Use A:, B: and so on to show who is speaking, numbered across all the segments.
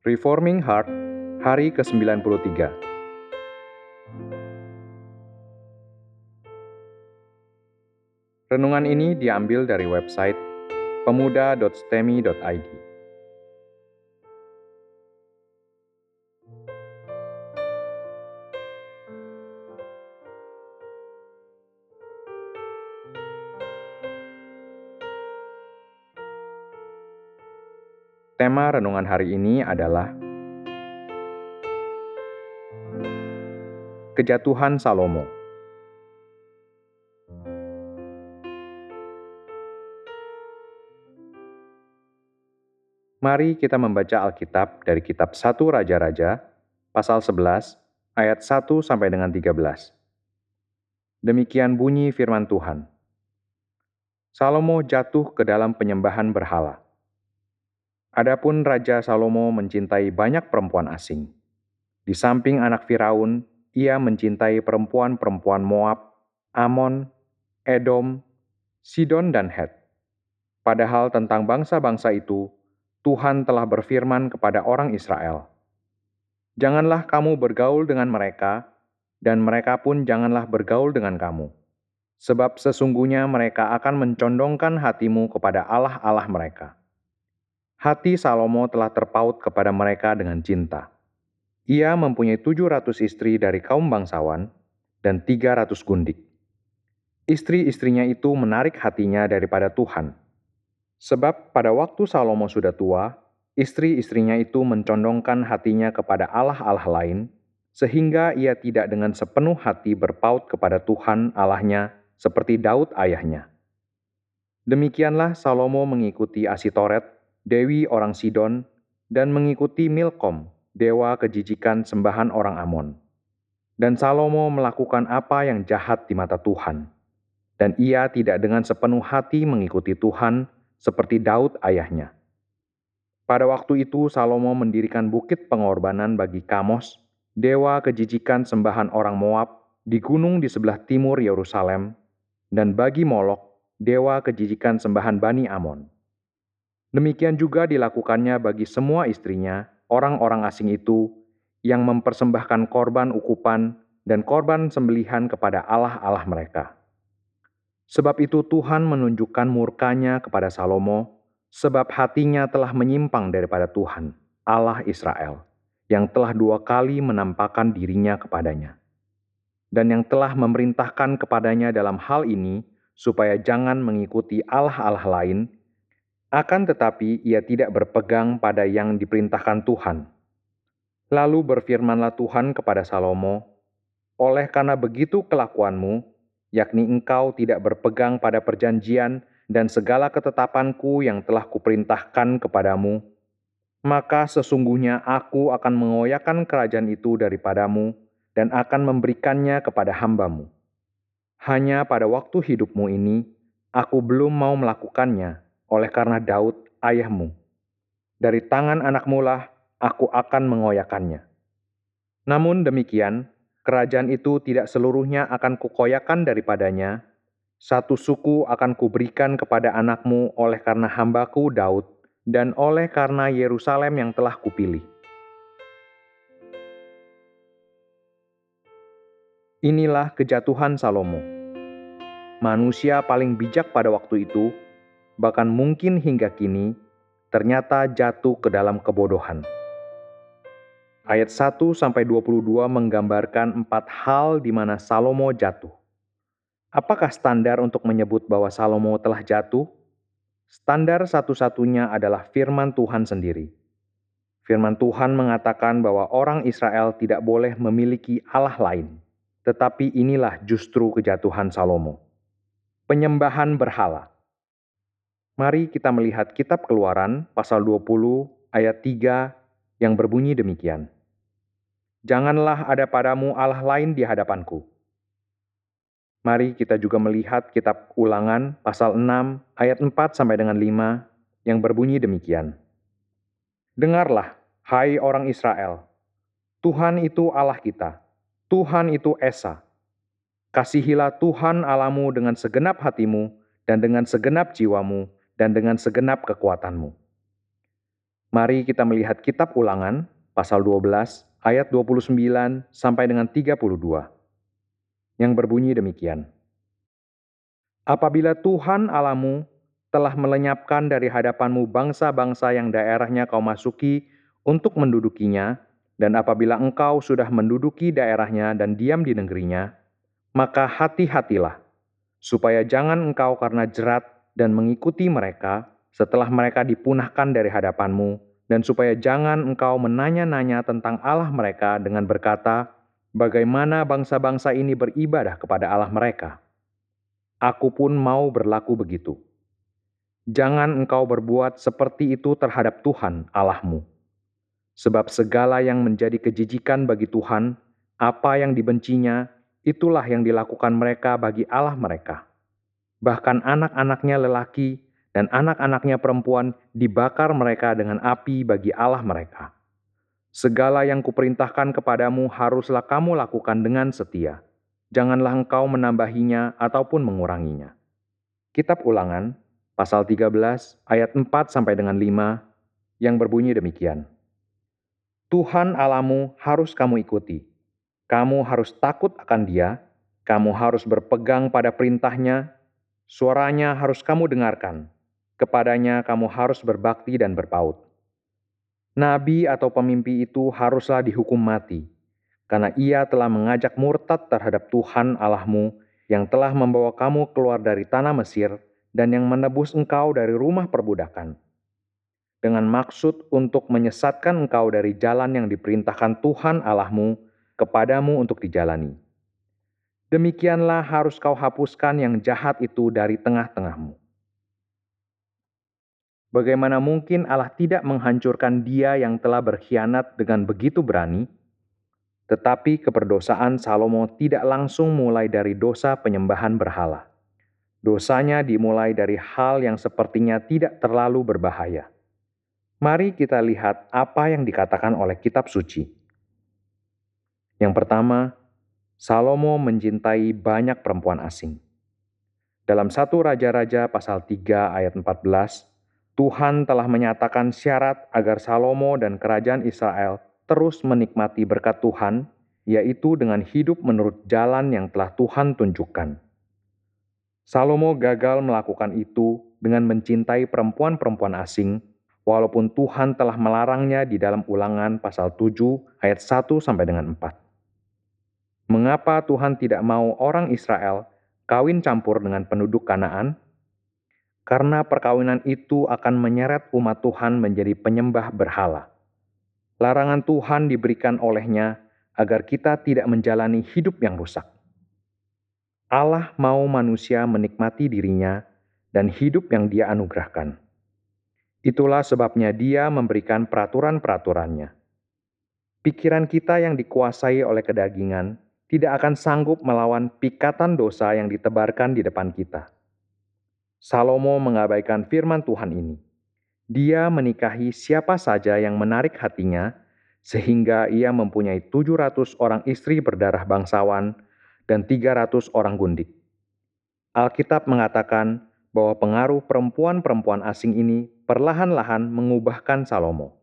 A: Reforming Heart, hari ke-93. Renungan ini diambil dari website pemuda.stemi.id. Tema renungan hari ini adalah Kejatuhan Salomo. Mari kita membaca Alkitab dari kitab 1 Raja-Raja, pasal 11, ayat 1 sampai dengan 13. Demikian bunyi firman Tuhan. Salomo jatuh ke dalam penyembahan berhala. Adapun Raja Salomo mencintai banyak perempuan asing. Di samping anak Firaun, ia mencintai perempuan-perempuan Moab, Amon, Edom, Sidon, dan Het. Padahal tentang bangsa-bangsa itu, Tuhan telah berfirman kepada orang Israel, "Janganlah kamu bergaul dengan mereka, dan mereka pun janganlah bergaul dengan kamu, sebab sesungguhnya mereka akan mencondongkan hatimu kepada Allah-Allah mereka." Hati Salomo telah terpaut kepada mereka dengan cinta. Ia mempunyai 700 istri dari kaum bangsawan dan 300 gundik. Istri-istrinya itu menarik hatinya daripada Tuhan Sebab pada waktu Salomo sudah tua, istri-istrinya itu mencondongkan hatinya kepada Allah-Allah lain, sehingga ia tidak dengan sepenuh hati berpaut kepada Tuhan Allahnya seperti Daud ayahnya. Demikianlah Salomo mengikuti Asitoret, dewi orang Sidon, dan mengikuti Milkom, dewa kejijikan sembahan orang Amon. Dan Salomo melakukan apa yang jahat di mata Tuhan. Dan ia tidak dengan sepenuh hati mengikuti Tuhan, seperti Daud ayahnya. Pada waktu itu Salomo mendirikan bukit pengorbanan bagi Kamos, dewa kejijikan sembahan orang Moab, di gunung di sebelah timur Yerusalem, dan bagi Molok, dewa kejijikan sembahan Bani Amon. Demikian juga dilakukannya bagi semua istrinya, orang-orang asing itu, yang mempersembahkan korban ukupan dan korban sembelihan kepada Allah-Allah mereka. Sebab itu Tuhan menunjukkan murkanya kepada Salomo, sebab hatinya telah menyimpang daripada Tuhan, Allah Israel, yang telah dua kali menampakkan dirinya kepadanya. Dan yang telah memerintahkan kepadanya dalam hal ini, supaya jangan mengikuti Allah-Allah lain, akan tetapi ia tidak berpegang pada yang diperintahkan Tuhan. Lalu berfirmanlah Tuhan kepada Salomo, "Oleh karena begitu kelakuanmu, yakni engkau tidak berpegang pada perjanjian dan segala ketetapanku yang telah kuperintahkan kepadamu, maka sesungguhnya aku akan mengoyakkan kerajaan itu daripadamu dan akan memberikannya kepada hambamu. Hanya pada waktu hidupmu ini, aku belum mau melakukannya oleh karena Daud ayahmu. Dari tangan anakmu lah aku akan mengoyakannya. Namun demikian, kerajaan itu tidak seluruhnya akan kukoyakan daripadanya, satu suku akan kuberikan kepada anakmu oleh karena hambaku Daud, dan oleh karena Yerusalem yang telah kupilih. Inilah kejatuhan Salomo. Manusia paling bijak pada waktu itu, bahkan mungkin hingga kini, ternyata jatuh ke dalam kebodohan. Ayat 1 sampai 22 menggambarkan empat hal di mana Salomo jatuh. Apakah standar untuk menyebut bahwa Salomo telah jatuh? Standar satu-satunya adalah firman Tuhan sendiri. Firman Tuhan mengatakan bahwa orang Israel tidak boleh memiliki Allah lain, tetapi inilah justru kejatuhan Salomo. Penyembahan berhala. Mari kita melihat kitab Keluaran pasal 20 ayat 3 yang berbunyi demikian. Janganlah ada padamu Allah lain di hadapanku. Mari kita juga melihat kitab ulangan pasal 6 ayat 4 sampai dengan 5 yang berbunyi demikian. Dengarlah, hai orang Israel, Tuhan itu Allah kita, Tuhan itu Esa. Kasihilah Tuhan Alamu dengan segenap hatimu dan dengan segenap jiwamu dan dengan segenap kekuatanmu. Mari kita melihat kitab ulangan, pasal 12, ayat 29 sampai dengan 32, yang berbunyi demikian. Apabila Tuhan Alamu telah melenyapkan dari hadapanmu bangsa-bangsa yang daerahnya kau masuki untuk mendudukinya, dan apabila engkau sudah menduduki daerahnya dan diam di negerinya, maka hati-hatilah, supaya jangan engkau karena jerat dan mengikuti mereka setelah mereka dipunahkan dari hadapanmu, dan supaya jangan engkau menanya-nanya tentang Allah mereka dengan berkata, bagaimana bangsa-bangsa ini beribadah kepada Allah mereka. Aku pun mau berlaku begitu. Jangan engkau berbuat seperti itu terhadap Tuhan Allahmu. Sebab segala yang menjadi kejijikan bagi Tuhan, apa yang dibencinya, itulah yang dilakukan mereka bagi Allah mereka. Bahkan anak-anaknya lelaki dan anak-anaknya perempuan dibakar mereka dengan api bagi Allah mereka. Segala yang kuperintahkan kepadamu haruslah kamu lakukan dengan setia. Janganlah engkau menambahinya ataupun menguranginya. Kitab Ulangan, pasal 13, ayat 4 sampai dengan 5, yang berbunyi demikian. Tuhan alamu harus kamu ikuti. Kamu harus takut akan dia, kamu harus berpegang pada perintahnya, suaranya harus kamu dengarkan, kepadanya kamu harus berbakti dan berpaut. Nabi atau pemimpi itu haruslah dihukum mati, karena ia telah mengajak murtad terhadap Tuhan Allahmu yang telah membawa kamu keluar dari tanah Mesir dan yang menebus engkau dari rumah perbudakan. Dengan maksud untuk menyesatkan engkau dari jalan yang diperintahkan Tuhan Allahmu kepadamu untuk dijalani. Demikianlah harus kau hapuskan yang jahat itu dari tengah-tengahmu. Bagaimana mungkin Allah tidak menghancurkan dia yang telah berkhianat dengan begitu berani? Tetapi keperdosaan Salomo tidak langsung mulai dari dosa penyembahan berhala. Dosanya dimulai dari hal yang sepertinya tidak terlalu berbahaya. Mari kita lihat apa yang dikatakan oleh kitab suci. Yang pertama, Salomo mencintai banyak perempuan asing. Dalam satu Raja-Raja pasal 3 ayat 14, Tuhan telah menyatakan syarat agar Salomo dan kerajaan Israel terus menikmati berkat Tuhan, yaitu dengan hidup menurut jalan yang telah Tuhan tunjukkan. Salomo gagal melakukan itu dengan mencintai perempuan-perempuan asing, walaupun Tuhan telah melarangnya di dalam ulangan pasal 7 ayat 1 sampai dengan 4. Mengapa Tuhan tidak mau orang Israel kawin campur dengan penduduk Kanaan? karena perkawinan itu akan menyeret umat Tuhan menjadi penyembah berhala. Larangan Tuhan diberikan olehnya agar kita tidak menjalani hidup yang rusak. Allah mau manusia menikmati dirinya dan hidup yang Dia anugerahkan. Itulah sebabnya Dia memberikan peraturan-peraturannya. Pikiran kita yang dikuasai oleh kedagingan tidak akan sanggup melawan pikatan dosa yang ditebarkan di depan kita Salomo mengabaikan firman Tuhan ini. Dia menikahi siapa saja yang menarik hatinya, sehingga ia mempunyai 700 orang istri berdarah bangsawan dan 300 orang gundik. Alkitab mengatakan bahwa pengaruh perempuan-perempuan asing ini perlahan-lahan mengubahkan Salomo.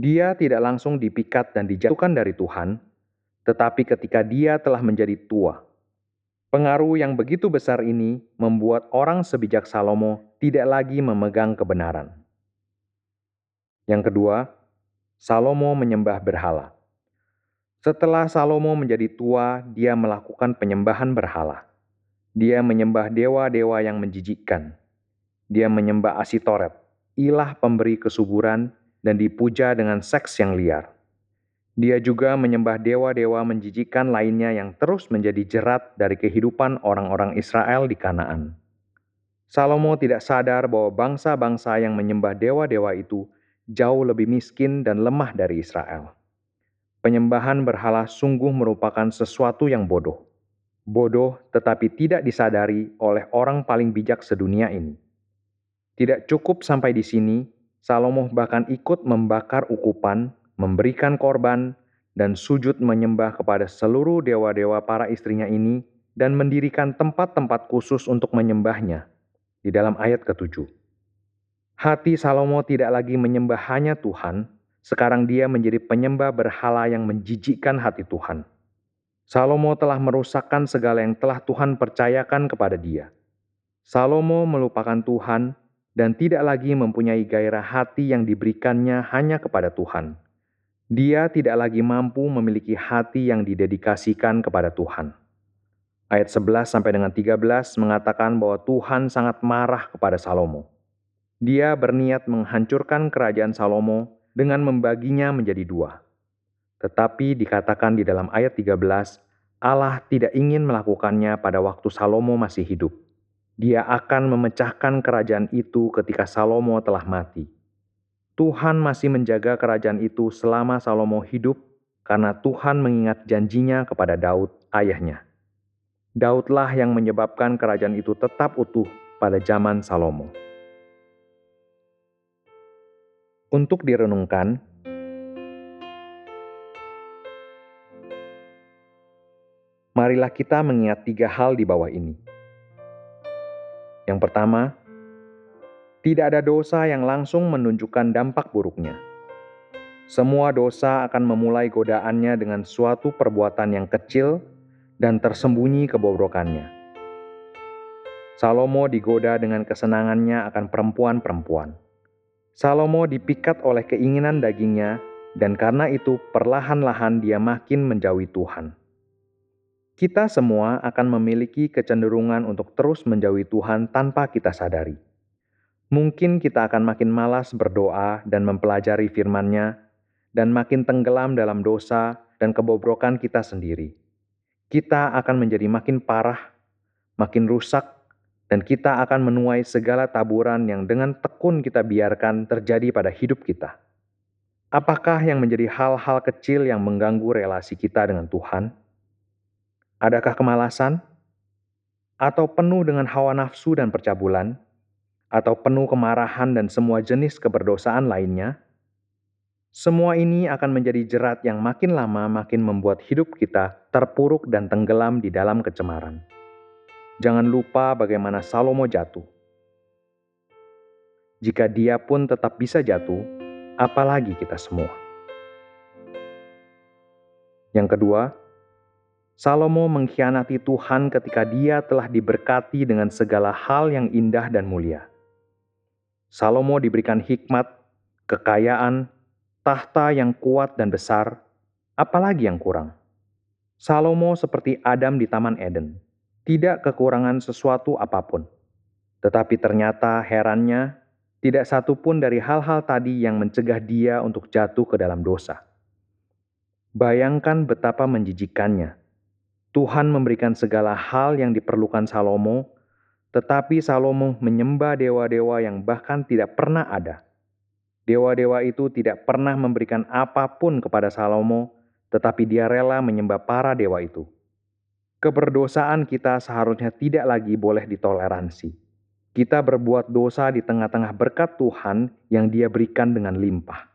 A: Dia tidak langsung dipikat dan dijatuhkan dari Tuhan, tetapi ketika dia telah menjadi tua, Pengaruh yang begitu besar ini membuat orang sebijak Salomo tidak lagi memegang kebenaran. Yang kedua, Salomo menyembah berhala. Setelah Salomo menjadi tua, dia melakukan penyembahan berhala. Dia menyembah dewa-dewa yang menjijikkan. Dia menyembah Asitoret, ilah pemberi kesuburan, dan dipuja dengan seks yang liar. Dia juga menyembah dewa-dewa menjijikan lainnya yang terus menjadi jerat dari kehidupan orang-orang Israel di Kanaan. Salomo tidak sadar bahwa bangsa-bangsa yang menyembah dewa-dewa itu jauh lebih miskin dan lemah dari Israel. Penyembahan berhala sungguh merupakan sesuatu yang bodoh. Bodoh tetapi tidak disadari oleh orang paling bijak sedunia ini. Tidak cukup sampai di sini, Salomo bahkan ikut membakar ukupan memberikan korban, dan sujud menyembah kepada seluruh dewa-dewa para istrinya ini dan mendirikan tempat-tempat khusus untuk menyembahnya di dalam ayat ketujuh. Hati Salomo tidak lagi menyembah hanya Tuhan, sekarang dia menjadi penyembah berhala yang menjijikkan hati Tuhan. Salomo telah merusakkan segala yang telah Tuhan percayakan kepada dia. Salomo melupakan Tuhan dan tidak lagi mempunyai gairah hati yang diberikannya hanya kepada Tuhan. Dia tidak lagi mampu memiliki hati yang didedikasikan kepada Tuhan. Ayat 11 sampai dengan 13 mengatakan bahwa Tuhan sangat marah kepada Salomo. Dia berniat menghancurkan kerajaan Salomo dengan membaginya menjadi dua. Tetapi dikatakan di dalam ayat 13, Allah tidak ingin melakukannya pada waktu Salomo masih hidup. Dia akan memecahkan kerajaan itu ketika Salomo telah mati. Tuhan masih menjaga kerajaan itu selama Salomo hidup karena Tuhan mengingat janjinya kepada Daud, ayahnya. Daudlah yang menyebabkan kerajaan itu tetap utuh pada zaman Salomo. Untuk direnungkan, marilah kita mengingat tiga hal di bawah ini. Yang pertama, tidak ada dosa yang langsung menunjukkan dampak buruknya. Semua dosa akan memulai godaannya dengan suatu perbuatan yang kecil dan tersembunyi kebobrokannya. Salomo digoda dengan kesenangannya akan perempuan-perempuan. Salomo dipikat oleh keinginan dagingnya, dan karena itu perlahan-lahan dia makin menjauhi Tuhan. Kita semua akan memiliki kecenderungan untuk terus menjauhi Tuhan tanpa kita sadari. Mungkin kita akan makin malas berdoa dan mempelajari firman-Nya, dan makin tenggelam dalam dosa dan kebobrokan kita sendiri. Kita akan menjadi makin parah, makin rusak, dan kita akan menuai segala taburan yang dengan tekun kita biarkan terjadi pada hidup kita. Apakah yang menjadi hal-hal kecil yang mengganggu relasi kita dengan Tuhan? Adakah kemalasan? Atau penuh dengan hawa nafsu dan percabulan? Atau penuh kemarahan dan semua jenis keberdosaan lainnya? Semua ini akan menjadi jerat yang makin lama makin membuat hidup kita terpuruk dan tenggelam di dalam kecemaran jangan lupa bagaimana Salomo jatuh. Jika dia pun tetap bisa jatuh, apalagi kita semua. Yang kedua, Salomo mengkhianati Tuhan ketika dia telah diberkati dengan segala hal yang indah dan mulia. Salomo diberikan hikmat, kekayaan, tahta yang kuat dan besar, apalagi yang kurang. Salomo seperti Adam di Taman Eden tidak kekurangan sesuatu apa pun. Tetapi ternyata herannya, tidak satu pun dari hal-hal tadi yang mencegah dia untuk jatuh ke dalam dosa. Bayangkan betapa menjijikannya. Tuhan memberikan segala hal yang diperlukan Salomo, tetapi Salomo menyembah dewa-dewa yang bahkan tidak pernah ada. Dewa-dewa itu tidak pernah memberikan apa pun kepada Salomo, tetapi dia rela menyembah para dewa itu keberdosaan kita seharusnya tidak lagi boleh ditoleransi. Kita berbuat dosa di tengah-tengah berkat Tuhan yang Dia berikan dengan limpah.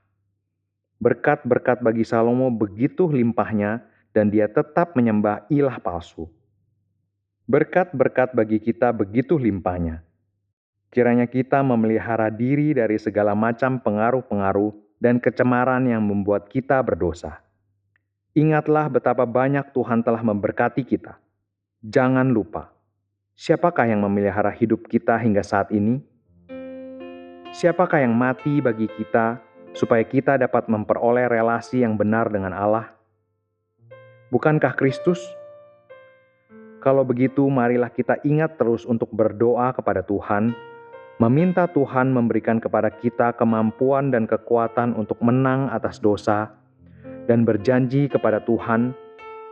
A: Berkat-berkat bagi Salomo begitu limpahnya, dan dia tetap menyembah ilah palsu. Berkat-berkat bagi kita begitu limpahnya. Kiranya kita memelihara diri dari segala macam pengaruh-pengaruh dan kecemaran yang membuat kita berdosa. Ingatlah betapa banyak Tuhan telah memberkati kita. Jangan lupa, siapakah yang memelihara hidup kita hingga saat ini? Siapakah yang mati bagi kita supaya kita dapat memperoleh relasi yang benar dengan Allah? Bukankah Kristus? Kalau begitu, marilah kita ingat terus untuk berdoa kepada Tuhan, meminta Tuhan memberikan kepada kita kemampuan dan kekuatan untuk menang atas dosa dan berjanji kepada Tuhan,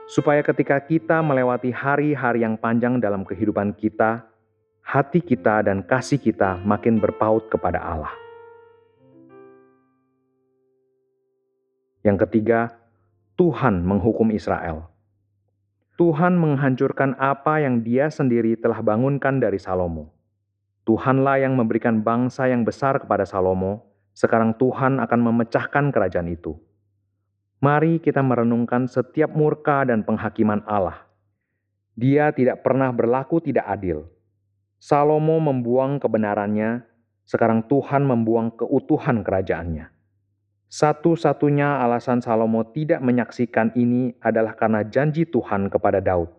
A: supaya ketika kita melewati hari-hari yang panjang dalam kehidupan kita, hati kita dan kasih kita makin berpaut kepada Allah. Yang ketiga, Tuhan menghukum Israel. Tuhan menghancurkan apa yang Dia sendiri telah bangunkan dari Salomo. Tuhanlah yang memberikan bangsa yang besar kepada Salomo. Sekarang Tuhan akan memecahkan kerajaan itu. Mari kita merenungkan setiap murka dan penghakiman Allah. Dia tidak pernah berlaku tidak adil. Salomo membuang kebenarannya, sekarang Tuhan membuang keutuhan kerajaannya. Satu-satunya alasan Salomo tidak menyaksikan ini adalah karena janji Tuhan kepada Daud.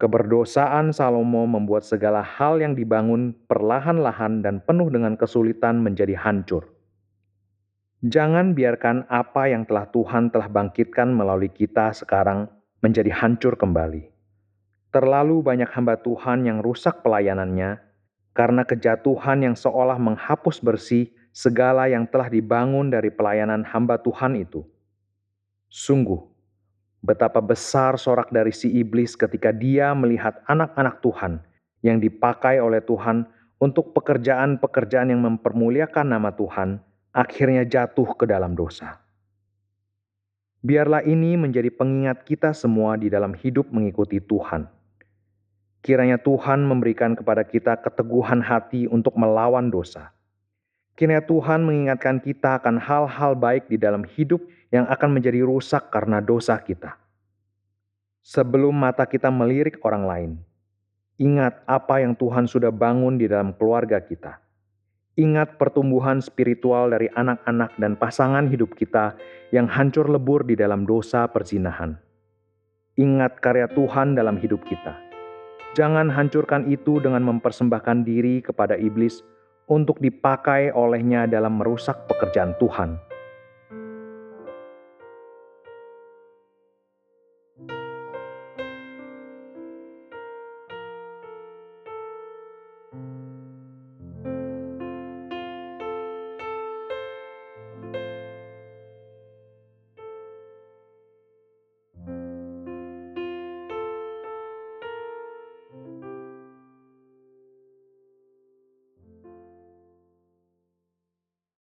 A: Keberdosaan Salomo membuat segala hal yang dibangun perlahan-lahan dan penuh dengan kesulitan menjadi hancur. Jangan biarkan apa yang telah Tuhan telah bangkitkan melalui kita sekarang menjadi hancur kembali. Terlalu banyak hamba Tuhan yang rusak pelayanannya karena kejatuhan yang seolah menghapus bersih segala yang telah dibangun dari pelayanan hamba Tuhan itu. Sungguh, betapa besar sorak dari si iblis ketika dia melihat anak-anak Tuhan yang dipakai oleh Tuhan untuk pekerjaan-pekerjaan yang mempermuliakan nama Tuhan akhirnya jatuh ke dalam dosa. Biarlah ini menjadi pengingat kita semua di dalam hidup mengikuti Tuhan. Kiranya Tuhan memberikan kepada kita keteguhan hati untuk melawan dosa. Kiranya Tuhan mengingatkan kita akan hal-hal baik di dalam hidup yang akan menjadi rusak karena dosa kita. Sebelum mata kita melirik orang lain, ingat apa yang Tuhan sudah bangun di dalam keluarga kita Ingat pertumbuhan spiritual dari anak-anak dan pasangan hidup kita yang hancur lebur di dalam dosa perzinahan. Ingat karya Tuhan dalam hidup kita. Jangan hancurkan itu dengan mempersembahkan diri kepada iblis untuk dipakai olehnya dalam merusak pekerjaan Tuhan